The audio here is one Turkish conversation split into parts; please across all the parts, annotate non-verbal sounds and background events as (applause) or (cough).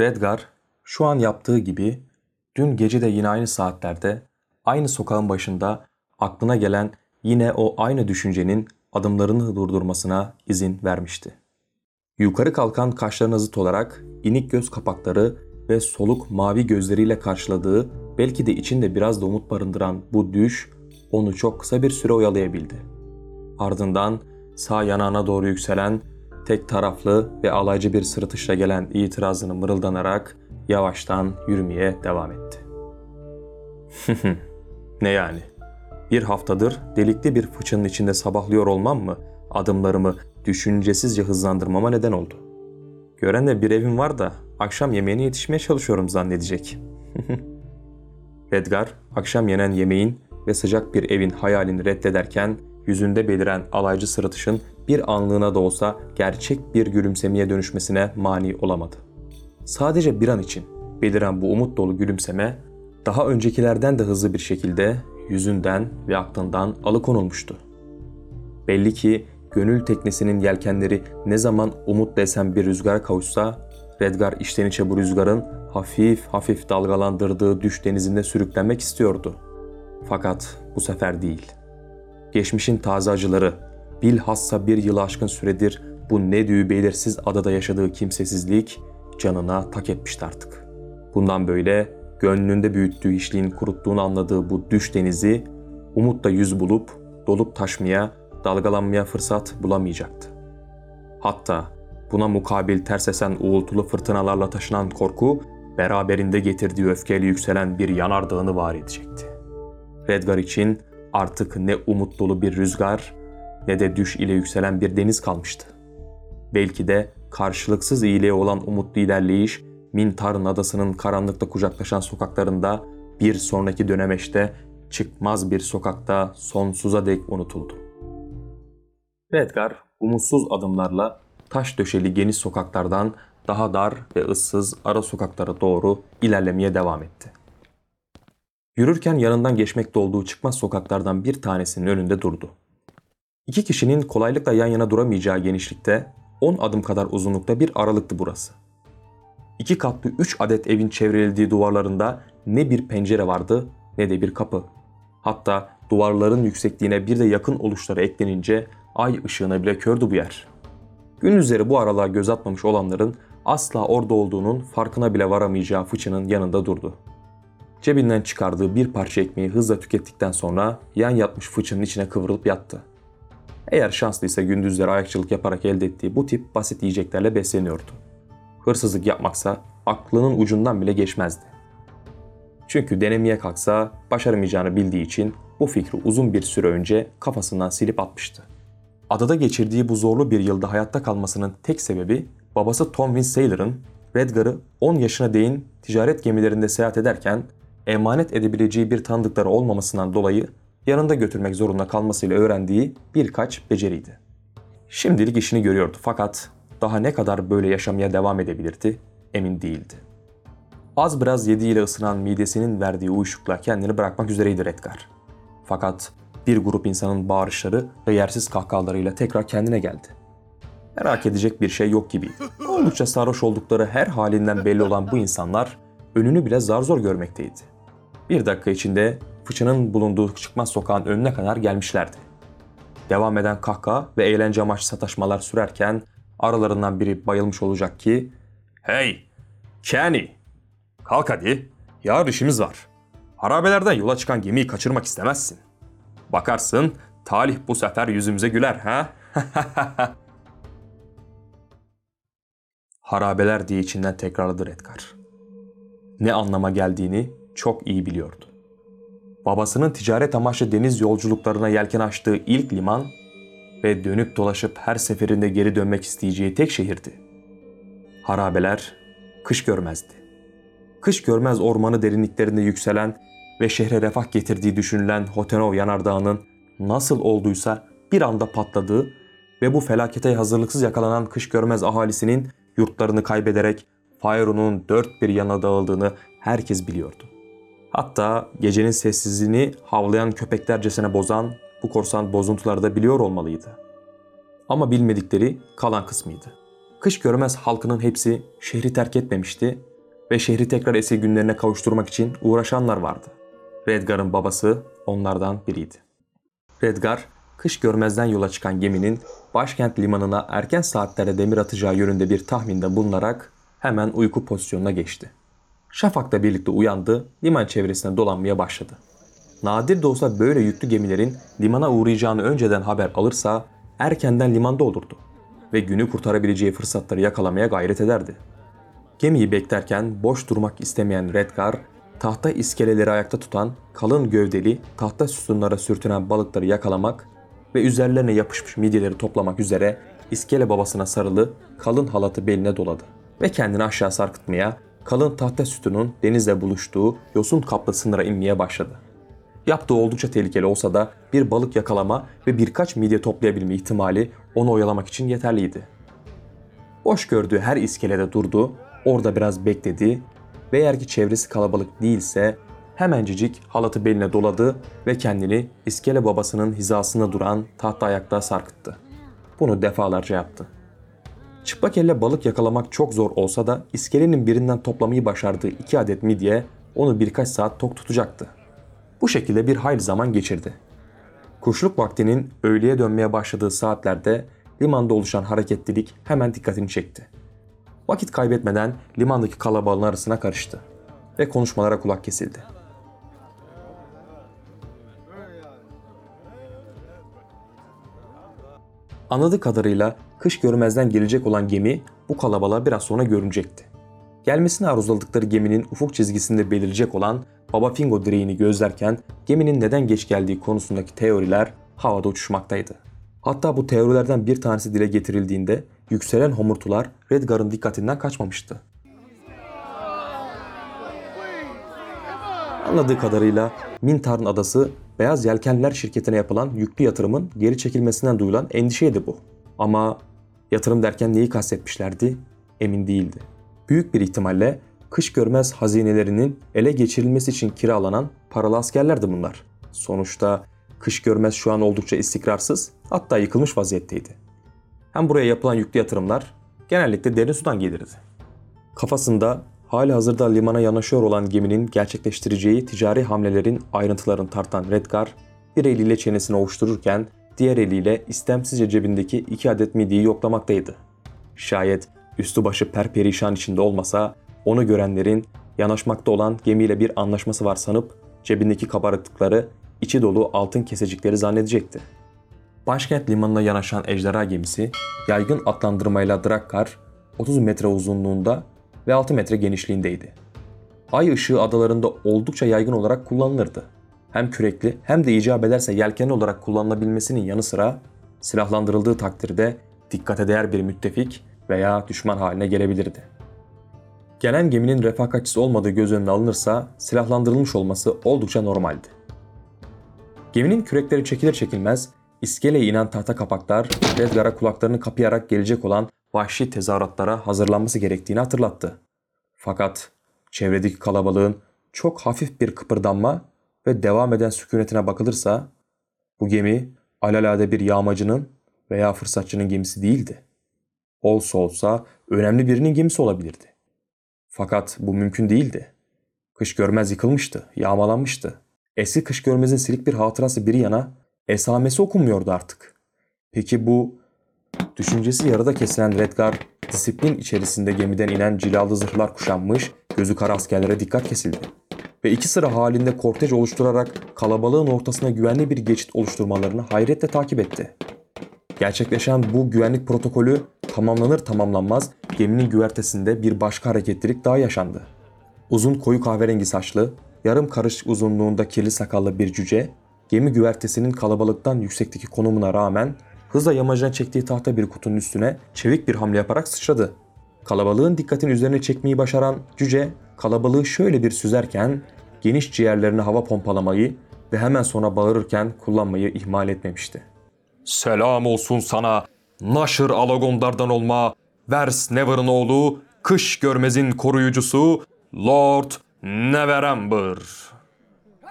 Redgar şu an yaptığı gibi dün gece de yine aynı saatlerde aynı sokağın başında aklına gelen yine o aynı düşüncenin adımlarını durdurmasına izin vermişti. Yukarı kalkan kaşlarına zıt olarak inik göz kapakları ve soluk mavi gözleriyle karşıladığı belki de içinde biraz da umut barındıran bu düş onu çok kısa bir süre oyalayabildi. Ardından sağ yanağına doğru yükselen tek taraflı ve alaycı bir sırıtışla gelen itirazını mırıldanarak yavaştan yürümeye devam etti. (laughs) ne yani? Bir haftadır delikli bir fıçının içinde sabahlıyor olmam mı adımlarımı düşüncesizce hızlandırmama neden oldu? Gören de bir evim var da akşam yemeğine yetişmeye çalışıyorum zannedecek. (laughs) Edgar akşam yenen yemeğin ve sıcak bir evin hayalini reddederken yüzünde beliren alaycı sırıtışın bir anlığına da olsa gerçek bir gülümsemeye dönüşmesine mani olamadı. Sadece bir an için beliren bu umut dolu gülümseme daha öncekilerden de hızlı bir şekilde yüzünden ve aklından alıkonulmuştu. Belli ki gönül teknesinin yelkenleri ne zaman umut desen bir rüzgar kavuşsa, Redgar içten içe bu rüzgarın hafif hafif dalgalandırdığı düş denizinde sürüklenmek istiyordu. Fakat bu sefer değil. Geçmişin taze acıları, bilhassa bir yılı aşkın süredir bu ne düğü belirsiz adada yaşadığı kimsesizlik canına tak etmişti artık. Bundan böyle gönlünde büyüttüğü hiçliğin kuruttuğunu anladığı bu düş denizi umutla yüz bulup dolup taşmaya, dalgalanmaya fırsat bulamayacaktı. Hatta buna mukabil ters esen uğultulu fırtınalarla taşınan korku beraberinde getirdiği öfkeyle yükselen bir yanardağını var edecekti. Redgar için artık ne umut dolu bir rüzgar ne de düş ile yükselen bir deniz kalmıştı. Belki de karşılıksız iyiliğe olan umutlu ilerleyiş Mintar'ın adasının karanlıkta kucaklaşan sokaklarında bir sonraki dönemeçte çıkmaz bir sokakta sonsuza dek unutuldu. Redgar umutsuz adımlarla taş döşeli geniş sokaklardan daha dar ve ıssız ara sokaklara doğru ilerlemeye devam etti. Yürürken yanından geçmekte olduğu çıkmaz sokaklardan bir tanesinin önünde durdu. İki kişinin kolaylıkla yan yana duramayacağı genişlikte 10 adım kadar uzunlukta bir aralıktı burası. İki katlı 3 adet evin çevrildiği duvarlarında ne bir pencere vardı ne de bir kapı. Hatta duvarların yüksekliğine bir de yakın oluşları eklenince ay ışığına bile kördü bu yer. Gün üzeri bu aralığa göz atmamış olanların asla orada olduğunun farkına bile varamayacağı fıçının yanında durdu. Cebinden çıkardığı bir parça ekmeği hızla tükettikten sonra yan yatmış fıçının içine kıvrılıp yattı. Eğer şanslıysa gündüzleri ayakçılık yaparak elde ettiği bu tip basit yiyeceklerle besleniyordu. Hırsızlık yapmaksa aklının ucundan bile geçmezdi. Çünkü denemeye kalksa başaramayacağını bildiği için bu fikri uzun bir süre önce kafasından silip atmıştı. Adada geçirdiği bu zorlu bir yılda hayatta kalmasının tek sebebi babası Tom Vince Sailor'ın Redgar'ı 10 yaşına değin ticaret gemilerinde seyahat ederken emanet edebileceği bir tanıdıkları olmamasından dolayı yanında götürmek zorunda kalmasıyla öğrendiği birkaç beceriydi. Şimdilik işini görüyordu fakat daha ne kadar böyle yaşamaya devam edebilirdi emin değildi. Az biraz yediğiyle ısınan midesinin verdiği uyuşukla kendini bırakmak üzereydi Redgar. Fakat bir grup insanın bağırışları ve yersiz kahkahalarıyla tekrar kendine geldi. Merak edecek bir şey yok gibiydi. Oldukça sarhoş oldukları her halinden belli olan bu insanlar önünü bile zar zor görmekteydi. Bir dakika içinde fıçının bulunduğu çıkmaz sokağın önüne kadar gelmişlerdi. Devam eden kahkaha ve eğlence amaçlı sataşmalar sürerken aralarından biri bayılmış olacak ki ''Hey, Kenny, kalk hadi, yarın işimiz var. Harabelerden yola çıkan gemiyi kaçırmak istemezsin. Bakarsın talih bu sefer yüzümüze güler ha?'' (laughs) Harabeler diye içinden tekrarladı Redgar. Ne anlama geldiğini çok iyi biliyordu. Babasının ticaret amaçlı deniz yolculuklarına yelken açtığı ilk liman ve dönüp dolaşıp her seferinde geri dönmek isteyeceği tek şehirdi. Harabeler kış görmezdi. Kış görmez ormanı derinliklerinde yükselen ve şehre refah getirdiği düşünülen Hotenov yanardağının nasıl olduysa bir anda patladığı ve bu felakete hazırlıksız yakalanan kış görmez ahalisinin yurtlarını kaybederek Fayro'nun dört bir yana dağıldığını herkes biliyordu. Hatta gecenin sessizliğini havlayan köpeklercesine bozan bu korsan bozuntuları da biliyor olmalıydı. Ama bilmedikleri kalan kısmıydı. Kış görmez halkının hepsi şehri terk etmemişti ve şehri tekrar eski günlerine kavuşturmak için uğraşanlar vardı. Redgar'ın babası onlardan biriydi. Redgar, kış görmezden yola çıkan geminin başkent limanına erken saatlerde demir atacağı yönünde bir tahminde bulunarak hemen uyku pozisyonuna geçti. Şafak'la birlikte uyandı, liman çevresine dolanmaya başladı. Nadir de olsa böyle yüklü gemilerin limana uğrayacağını önceden haber alırsa erkenden limanda olurdu ve günü kurtarabileceği fırsatları yakalamaya gayret ederdi. Gemiyi beklerken boş durmak istemeyen Redgar, tahta iskeleleri ayakta tutan kalın gövdeli tahta sütunlara sürtünen balıkları yakalamak ve üzerlerine yapışmış midyeleri toplamak üzere iskele babasına sarılı kalın halatı beline doladı ve kendini aşağı sarkıtmaya, kalın tahta sütunun denizle buluştuğu yosun kaplı sınıra inmeye başladı. Yaptığı oldukça tehlikeli olsa da bir balık yakalama ve birkaç midye toplayabilme ihtimali onu oyalamak için yeterliydi. Boş gördüğü her iskelede durdu, orada biraz bekledi ve eğer ki çevresi kalabalık değilse hemencecik halatı beline doladı ve kendini iskele babasının hizasında duran tahta ayakta sarkıttı. Bunu defalarca yaptı. Çıplak elle balık yakalamak çok zor olsa da iskelenin birinden toplamayı başardığı iki adet midye onu birkaç saat tok tutacaktı. Bu şekilde bir hayli zaman geçirdi. Kuşluk vaktinin öğleye dönmeye başladığı saatlerde limanda oluşan hareketlilik hemen dikkatini çekti. Vakit kaybetmeden limandaki kalabalığın arasına karıştı ve konuşmalara kulak kesildi. Anladığı kadarıyla kış görmezden gelecek olan gemi bu kalabalığa biraz sonra görünecekti. Gelmesini arzuladıkları geminin ufuk çizgisinde belirecek olan Baba Fingo direğini gözlerken geminin neden geç geldiği konusundaki teoriler havada uçuşmaktaydı. Hatta bu teorilerden bir tanesi dile getirildiğinde yükselen homurtular Redgar'ın dikkatinden kaçmamıştı. Anladığı kadarıyla Mintar'ın adası Beyaz Yelkenler şirketine yapılan yüklü yatırımın geri çekilmesinden duyulan endişeydi bu. Ama yatırım derken neyi kastetmişlerdi emin değildi. Büyük bir ihtimalle kış görmez hazinelerinin ele geçirilmesi için kiralanan paralı askerlerdi bunlar. Sonuçta kış görmez şu an oldukça istikrarsız hatta yıkılmış vaziyetteydi. Hem buraya yapılan yüklü yatırımlar genellikle derin sudan gelirdi. Kafasında hali hazırda limana yanaşıyor olan geminin gerçekleştireceği ticari hamlelerin ayrıntılarını tartan Redgar bir eliyle çenesini ovuştururken diğer eliyle istemsizce cebindeki iki adet midyeyi yoklamaktaydı. Şayet üstü başı perperişan içinde olmasa onu görenlerin yanaşmakta olan gemiyle bir anlaşması var sanıp cebindeki kabarıklıkları içi dolu altın kesecikleri zannedecekti. Başkent limanına yanaşan ejderha gemisi yaygın adlandırmayla Drakkar 30 metre uzunluğunda ve 6 metre genişliğindeydi. Ay ışığı adalarında oldukça yaygın olarak kullanılırdı. Hem kürekli hem de icap ederse yelkenli olarak kullanılabilmesinin yanı sıra silahlandırıldığı takdirde dikkate değer bir müttefik veya düşman haline gelebilirdi. Gelen geminin refakatçisi olmadığı göz önüne alınırsa silahlandırılmış olması oldukça normaldi. Geminin kürekleri çekilir çekilmez iskeleye inen tahta kapaklar Redgar'a kulaklarını kapayarak gelecek olan vahşi tezahüratlara hazırlanması gerektiğini hatırlattı. Fakat çevredeki kalabalığın çok hafif bir kıpırdanma ve devam eden sükunetine bakılırsa bu gemi alalade bir yağmacının veya fırsatçının gemisi değildi. Olsa olsa önemli birinin gemisi olabilirdi. Fakat bu mümkün değildi. Kış görmez yıkılmıştı, yağmalanmıştı. Eski kış görmezin silik bir hatırası bir yana esamesi okunmuyordu artık. Peki bu düşüncesi yarıda kesilen Redgar disiplin içerisinde gemiden inen cilalı zırhlar kuşanmış gözü kara askerlere dikkat kesildi. Ve iki sıra halinde kortej oluşturarak kalabalığın ortasına güvenli bir geçit oluşturmalarını hayretle takip etti. Gerçekleşen bu güvenlik protokolü tamamlanır tamamlanmaz geminin güvertesinde bir başka hareketlilik daha yaşandı. Uzun koyu kahverengi saçlı, yarım karış uzunluğunda kirli sakallı bir cüce, gemi güvertesinin kalabalıktan yüksekteki konumuna rağmen hızla yamacına çektiği tahta bir kutunun üstüne çevik bir hamle yaparak sıçradı. Kalabalığın dikkatini üzerine çekmeyi başaran cüce kalabalığı şöyle bir süzerken geniş ciğerlerine hava pompalamayı ve hemen sonra bağırırken kullanmayı ihmal etmemişti. Selam olsun sana, Naşır Alagondar'dan olma, Vers Never'ın oğlu, Kış Görmez'in koruyucusu, Lord Neverember.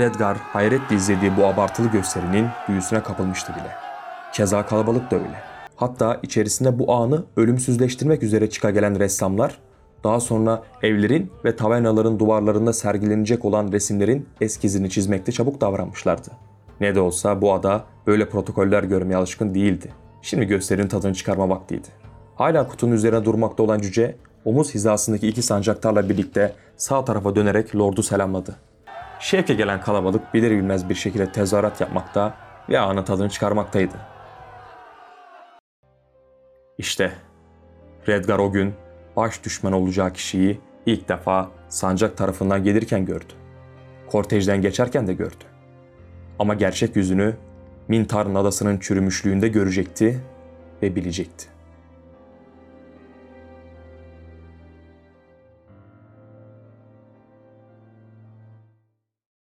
Redgar hayretle izlediği bu abartılı gösterinin büyüsüne kapılmıştı bile. Keza kalabalık da öyle. Hatta içerisinde bu anı ölümsüzleştirmek üzere çıka gelen ressamlar daha sonra evlerin ve tavernaların duvarlarında sergilenecek olan resimlerin eskizini çizmekte çabuk davranmışlardı. Ne de olsa bu ada böyle protokoller görmeye alışkın değildi. Şimdi gösterinin tadını çıkarma vaktiydi. Hala kutunun üzerine durmakta olan cüce, omuz hizasındaki iki sancaktarla birlikte sağ tarafa dönerek lordu selamladı. Şevke gelen kalabalık bilir bilmez bir şekilde tezahürat yapmakta ve anın tadını çıkarmaktaydı. İşte Redgar o gün baş düşman olacağı kişiyi ilk defa sancak tarafından gelirken gördü. Kortejden geçerken de gördü. Ama gerçek yüzünü Mintar'ın adasının çürümüşlüğünde görecekti ve bilecekti.